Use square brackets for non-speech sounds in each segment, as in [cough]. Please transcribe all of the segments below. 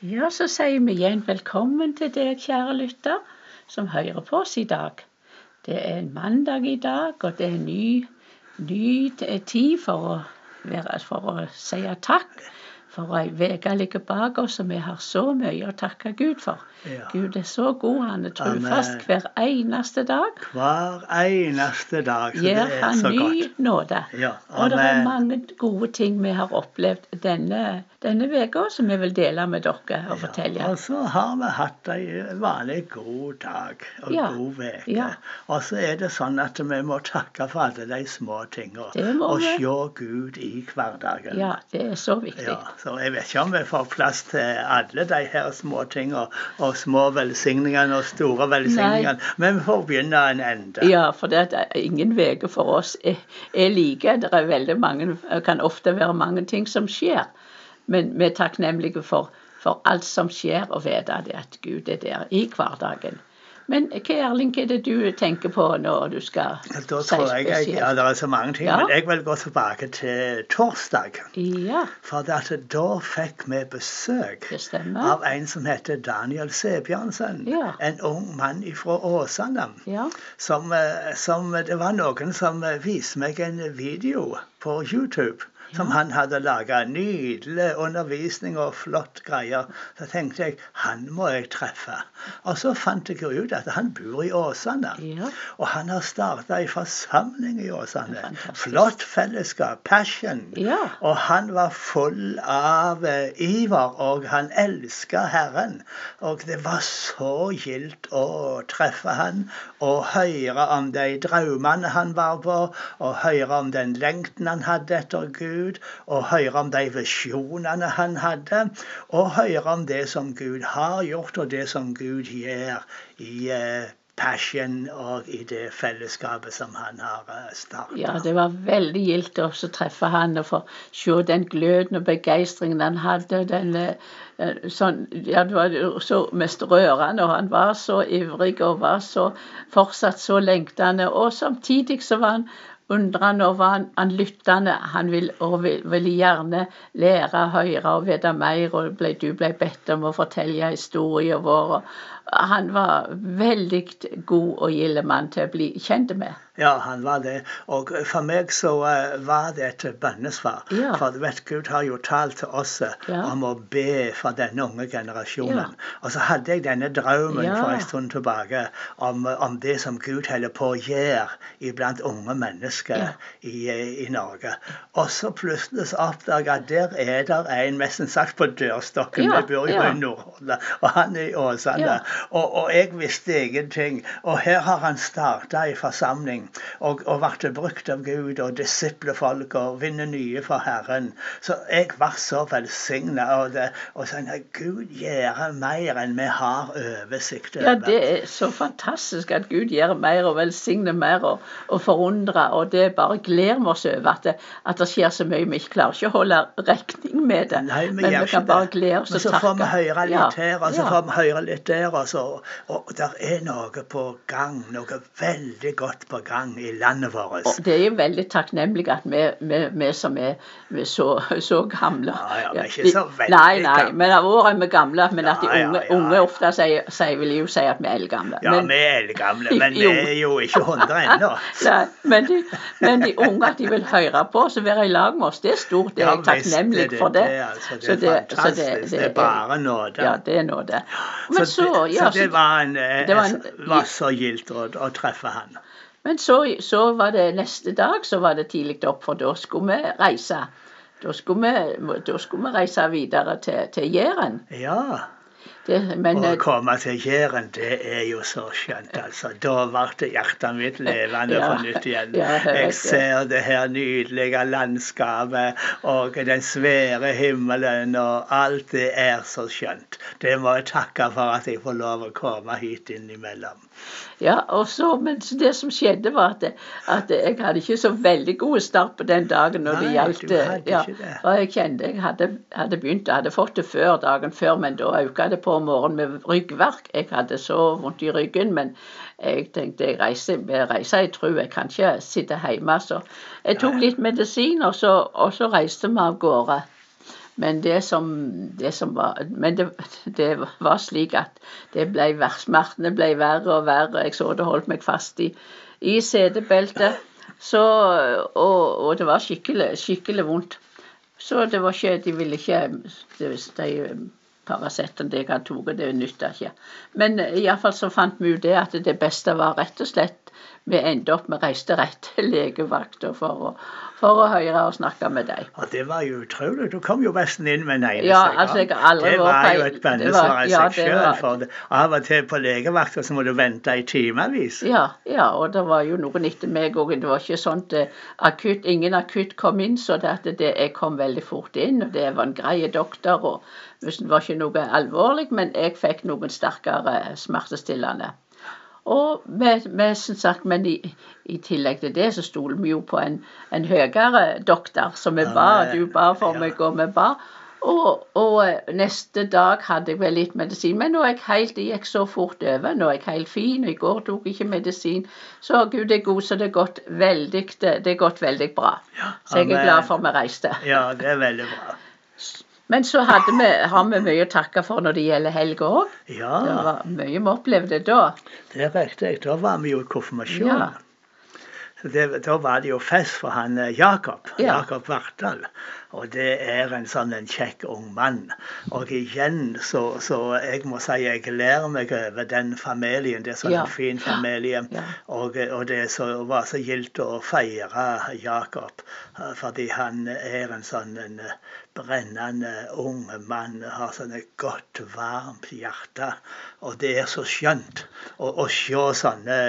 Ja, så sier vi igjen velkommen til deg, kjære lytter, som hører på oss i dag. Det er en mandag i dag, og det er en ny, ny tid for å, være, for å si takk. For ei uke ligger bak oss, og vi har så mye å takke Gud for. Ja. Gud er så god, han er trufast hver eneste dag. Hver eneste dag. Så Gir det er så godt. Gjør han ny nåde. Ja, Og det er mange gode ting vi har opplevd denne, denne uka, som vi vil dele med dere og fortelle. Ja, og så har vi hatt ei vanlig god dag og Ja, god uke. ja. Og så er det sånn at vi må takke for alle de små tingene. Og se Gud i hverdagen. Ja, det er så viktig. Ja, så Jeg vet ikke om vi får plass til alle de her små tingene og små velsigningene og store velsigningene, men vi får begynne en ende. Ja, for det er ingen uke for oss er, er like. Det er veldig mange, kan ofte være mange ting som skjer. Men vi er takknemlige for, for alt som skjer, og vite at Gud er der i hverdagen. Men hva Erling, hva er det du tenker på når du skal Da si tror jeg, jeg ja. Det er så mange ting, Ja. men jeg vil gå tilbake til torsdag. Ja, For da fikk vi besøk av en som heter Daniel Sebjørnsen. Ja. En ung mann fra Åsane. Som, eh, som Det var noen som viste meg en video på YouTube. Som han hadde laga. Nydelig undervisning og flott greier. Så tenkte jeg han må jeg treffe. Og så fant jeg ut at han bor i Åsane. ja, Og han har starta ei forsamling i Åsane. Fantastisk. Flott fellesskap. Passion. ja. Og han var full av eh, iver, og han elska Herren. Og det var så gildt å treffe han og høre om de drømmene han var på, og høre om den lengten han hadde etter Gud, og høre om de visjonene han hadde, og høre om det som Gud har gjort, og det som Gud gjør i eh, Passion og i det fellesskapet som han har startet. starta. Ja, det var veldig gildt å treffe han og få se den gløden og begeistringen han hadde. Den, eh, sånn, ja, det var så mest rørende, og han var så ivrig og var så fortsatt så lengtende. Og samtidig så var han undrende og var han, han lyttende. Han vil, vil, gjerne lære, høre og vite mer, og ble, du ble bedt om å fortelle historien vår. Og han var veldig god og gild mann til å bli kjent med. Ja, han var det. Og for meg så eh, var det et bønnesvar. Ja. For du vet, Gud har jo talt til oss eh, Ja. om å be for denne unge generasjonen. Ja. Og så hadde jeg denne drømmen for en stund tilbake om, om det som Gud holder på å gjøre iblant unge mennesker i, i Norge. Og så plutselig så oppdaga jeg at der er der en nesten sagt på dørstokken. Vi bor jo i Nordhordland, og han er i Åsane. Og, og jeg visste ingenting. Og her har han starta ei forsamling og, og ble brukt av Gud og disiplefolk og vinner nye for Herren. Så jeg var så velsigna. Og, det- og sånn at Gud gjør mer enn vi har oversikt over. Ja, det er så fantastisk at Gud gjør mer og velsigner mer og, og forundrer. Og det bare gleder vi oss over at det, at det skjer så mye. Vi ikke klarer ikke å holde regning med det. Nei, vi men vi kan bare glede oss Men takke så får vi høre litt Ja, her, og så ja. får vi høre litt der. Og, så, og der er noe på gang. Noe veldig godt på gang i landet vårt. Og det er veldig takknemlig at vi, vi, vi som er, vi så, så gamle Ja, ja, vi er ikke så veldig Nei, nei, gamle. men av året er vi gamle. Men at de Ja, ja, unge, ja. unge ofte sier, sier, vil jo si at vi er eldgamle. Ja, Men- vi er eldgamle, men [laughs] vi er jo ikke 100 ennå. [laughs] Nei, men, de, men de unge at de vil høre på oss og være i lag med oss, det er stort. Det er jeg takknemlig for det. det, altså. Det er så fantastisk. Det er bare nåde. Ja, det er nåde. Men så, det, ja, så det var, en, eh, det var en- så gildt å, å treffe han. Men så, så var det neste dag, så var det tidlig opp, for da skulle vi reise. Da skulle vi, da skulle vi reise videre til, til Jæren. Ja. Det- Men Å komme til Jæren, det er jo så skjønt, altså. Da ble hjertet mitt levende Ja, på nytt igjen. ja, jeg ser det her nydelige landskapet og den svære himmelen, og alt det er så skjønt. Det må jeg takke for at jeg får lov å komme hit innimellom. Ja, og så, men det som skjedde var at, at jeg hadde ikke så veldig god start på den dagen når det gjaldt ja. Og jeg kjente jeg hadde, hadde begynt, jeg hadde fått det før dagen før, men da økte det på morgenen med ryggverk. Jeg hadde så vondt i ryggen, men jeg tenkte jeg reiser, jeg reiser i tro, jeg kan ikke sitte hjemme. Så jeg tok litt medisin, og så, og så reiste vi av gårde. Men det som, det som var Men det, det, var slik at det ble, smertene ble verre og verre. Jeg så det holdt meg fast i, i setebeltet. Så, og, og, det var skikkelig, skikkelig vondt. Så det var ikke De ville ikke de, de Paraceten jeg hadde tatt, det nytta ikke. Men iallfall så fant vi ut det at det beste var rett og slett Vi endte opp med å reise rett [laughs] til legevakta for for å høre og snakke med deg. Ja, Det var jo utrolig. Du kom jo nesten inn med en eneste ja, altså, Det var jo et bønnesvar i seg sjøl. For av og til på legevakta så må du vente i timevis. Ja, ja, og det var jo noen etter meg òg. Det var ikke sånn at akutt, ingen akutt kom inn, så det, det, jeg kom veldig fort inn. og Det var en grei doktor. og Det var ikke noe alvorlig, men jeg fikk noen sterkere smertestillende. Og med, med, sagt, Men i, i, tillegg til det så stoler vi jo på en, en høyere doktor, som vi ba. Du ba for meg, og vi ba. Og, og, eh, neste dag hadde jeg vel litt medisin, men nå er jeg helt, det gikk så fort over. Nå er jeg helt fin, og i går tok jeg ikke medisin. Så Gud er god, så det er gått veldig, det, det er gått veldig bra. Så jeg er glad for vi reiste. Ja, det er veldig bra. Men så vi, har vi mye å takke for når det gjelder helga òg. Ja. Det var mye vi opplevde da. Det er riktig. Da var vi jo i konfirmasjon. Ja. Det, da var det jo fest for han eh, Jakob. Ja. Jakob Vartdal. Og det er en sånn en kjekk ung mann. Og igjen så, så jeg må si jeg gleder meg over den familien. Det er sånn ja. en fin familie. Ja. Og, og, det så, var så gildt å feire Jakob, eh, fordi han er en sånn en eh, brennende ung mann. Har sånn et godt, varmt hjerte. Og det er så skjønt å, å se sånne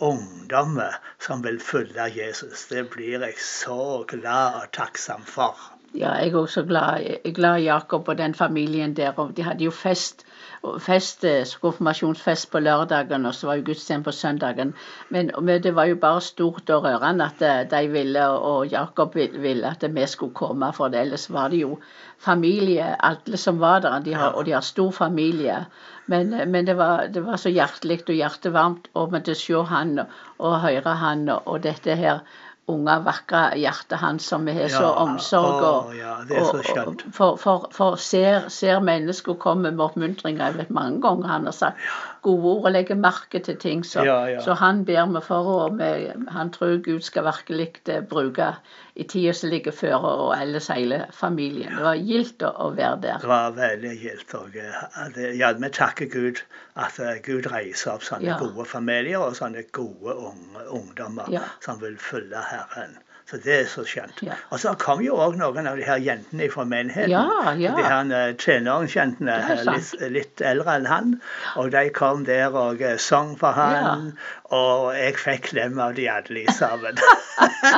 ungdommer som vil følge Jesus. Det blir jeg så glad og takksom for. Ja, jeg er også glad, jeg glad Jakob og den familien der. og De hadde jo fest, fest eh, konfirmasjonsfest på lørdagen, og så var jo gudstjeneste på søndagen. Men, men, det var jo bare stort og rørende at eh, de ville, og Jakob ville at vi skulle komme. For ellers var det jo familie, alle som var der. De har, og de har stor familie. Men, eh, men det, var, det, var, så hjertelig og hjertevarmt å se han og høre han og dette her unge, vakre hjertet hans som vi har så omsorg og, ja, det er så skjønt. for, for, for ser, ser mennesker komme med oppmuntringer. Jeg vet mange ganger han har sagt gode ord og legger merke til ting. Så, ja, så han ber vi for, og vi, han tror Gud skal virkelig eh, bruke i tida som ligger før, og ellers hele familien. Det var gildt å være der. Det var veldig gildt. Eh, ja, vi takker Gud at eh, Gud reiser opp sånne gode familier og sånne gode unge, ungdommer som vil følge her Herren. Så det er så skjønt. Ja. Og så kom jo òg noen av de her jentene fra menigheten. Ja, ja. De her eh, tenåringsjentene, litt, litt, eldre enn han. Og de kom der og uh, sang for han. Og jeg fikk klem av de alle sammen.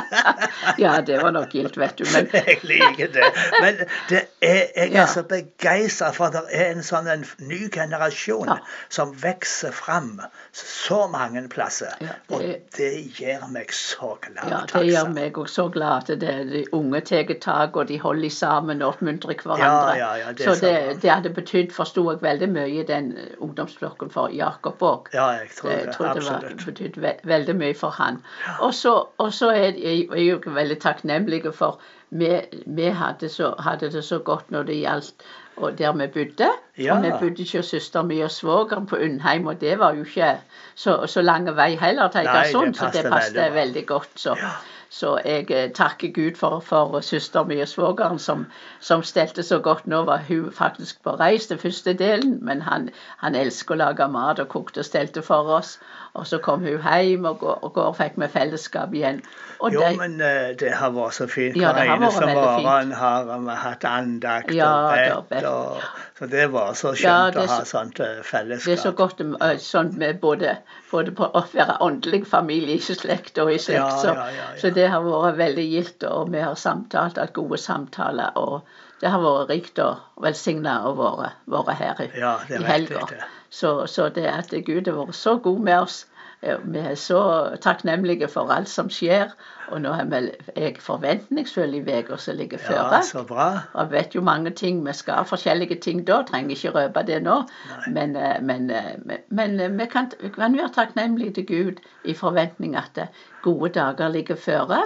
[laughs] ja, det var nok gildt, vet du. Men... [laughs] jeg liker det. Men det er, jeg er så begeistra for at det er en sånn en ny generasjon som vokser fram så mange plasser. Det... Og det gjør meg så glad. Ja, det gjør meg òg så glad at det, de unge tar tak, og de holder sammen og oppmuntrer hverandre. Ja, ja, det så det, det, hadde betydd, forsto jeg, veldig mye i den ungdomsflokken for Jakob òg. Ja, jeg tror det. Jeg tror Absolutt. Det betydde ve veldig mye for han. Og så, er jeg jo veldig takknemlig for vi, vi hadde, så, hadde, det så godt når det gjaldt og der vi bodde. Ja. Og vi bodde ikke hos søsteren min og svogeren på Undheim, og det var jo ikke så, så lang vei heller til Egersund, så det passet veldig, veldig godt. Så. Ja. Så jeg eh, takker Gud for, for søsteren min og svogeren som, som stelte så godt. Nå var hun faktisk på reis den første delen, men han, han elsker å lage mat og kokte og stelte for oss. Og så kom hun hjem, og går, og går fikk vi fellesskap igjen. Og jo, det, men uh, det har vært så fint. Ja, Hver eneste morgen har vi hatt andakt ja, og bedt. Og, så det var så skjønt ja, å ha sånt fellesskap. Det er så godt sånn med både, både på å være åndelig familie i slekt og i slekt. Så, så, det har vært veldig gildt, og vi har samtalt, hatt gode samtaler. og det har vært rikt og velsigna å være her i, ja, i helga. Så, så, det at Gud har vært så god med oss. Vi er så takknemlige for alt som skjer. Og nå er jeg forventningsfull i uka som ligger før. Ja, så bra. Og vet jo mange ting. Vi skal forskjellige ting da. Trenger ikke røpe det nå. Men, eh, men, eh, men, men, eh, vi kan, kan være takknemlige til Gud i forventning at gode dager ligger føre.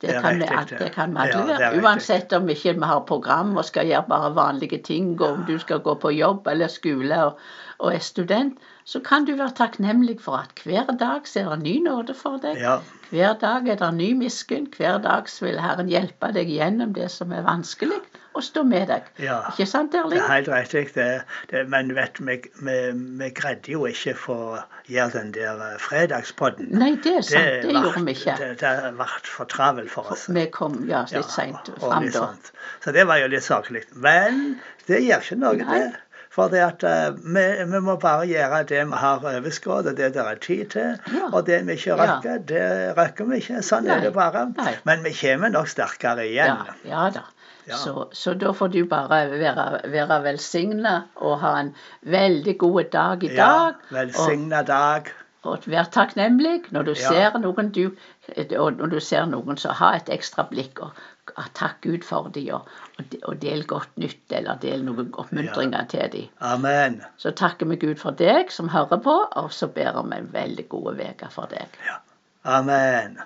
Det, det, kan vi, riktig, det. kan vi alle være. riktig. Uansett om ikke vi har program og skal gjøre bare vanlige ting, og om du skal gå på jobb eller skole og, og er student, så kan du være takknemlig for at hver dag så er det ny nåde for deg. Ja, Hver dag er det ny miskunn. Hver dag så vil Herren hjelpe deg gjennom det som er vanskelig, og stå med deg. ja. Ikke sant, Det Erling? er helt riktig. Det, det, men vet, vi, vi, vi greide jo ikke å gjøre den der eh, fredagspodden. Nei, det er sant. Det, vart- gjorde vi ikke. Det, det ble for travelt for oss. Vi kom ja, litt Ja, seint fram da. Så det var jo litt saklig. Men det gjør ikke noe, Nei. det. For det at eh, vi, vi må bare gjøre det vi har overskudd, og det det er tid til. Ja. Og det vi ikke Ja. det rekker vi ikke. Sånn Nei. er det bare. Nei. Men vi kommer nok sterkere igjen. ja da. Ja. Så, så da får du bare være, være velsigna og ha en veldig god dag i dag. og, Velsigna dag. og vær takknemlig når du Ja. ser noen du, og når du ser noen, så ha et ekstra blikk og takk Gud for dem, og, og del godt nytt, eller del noen oppmuntringer til dem. Amen. Så takker vi Gud for deg som hører på, og så ber vi en veldig god uke for deg. Amen.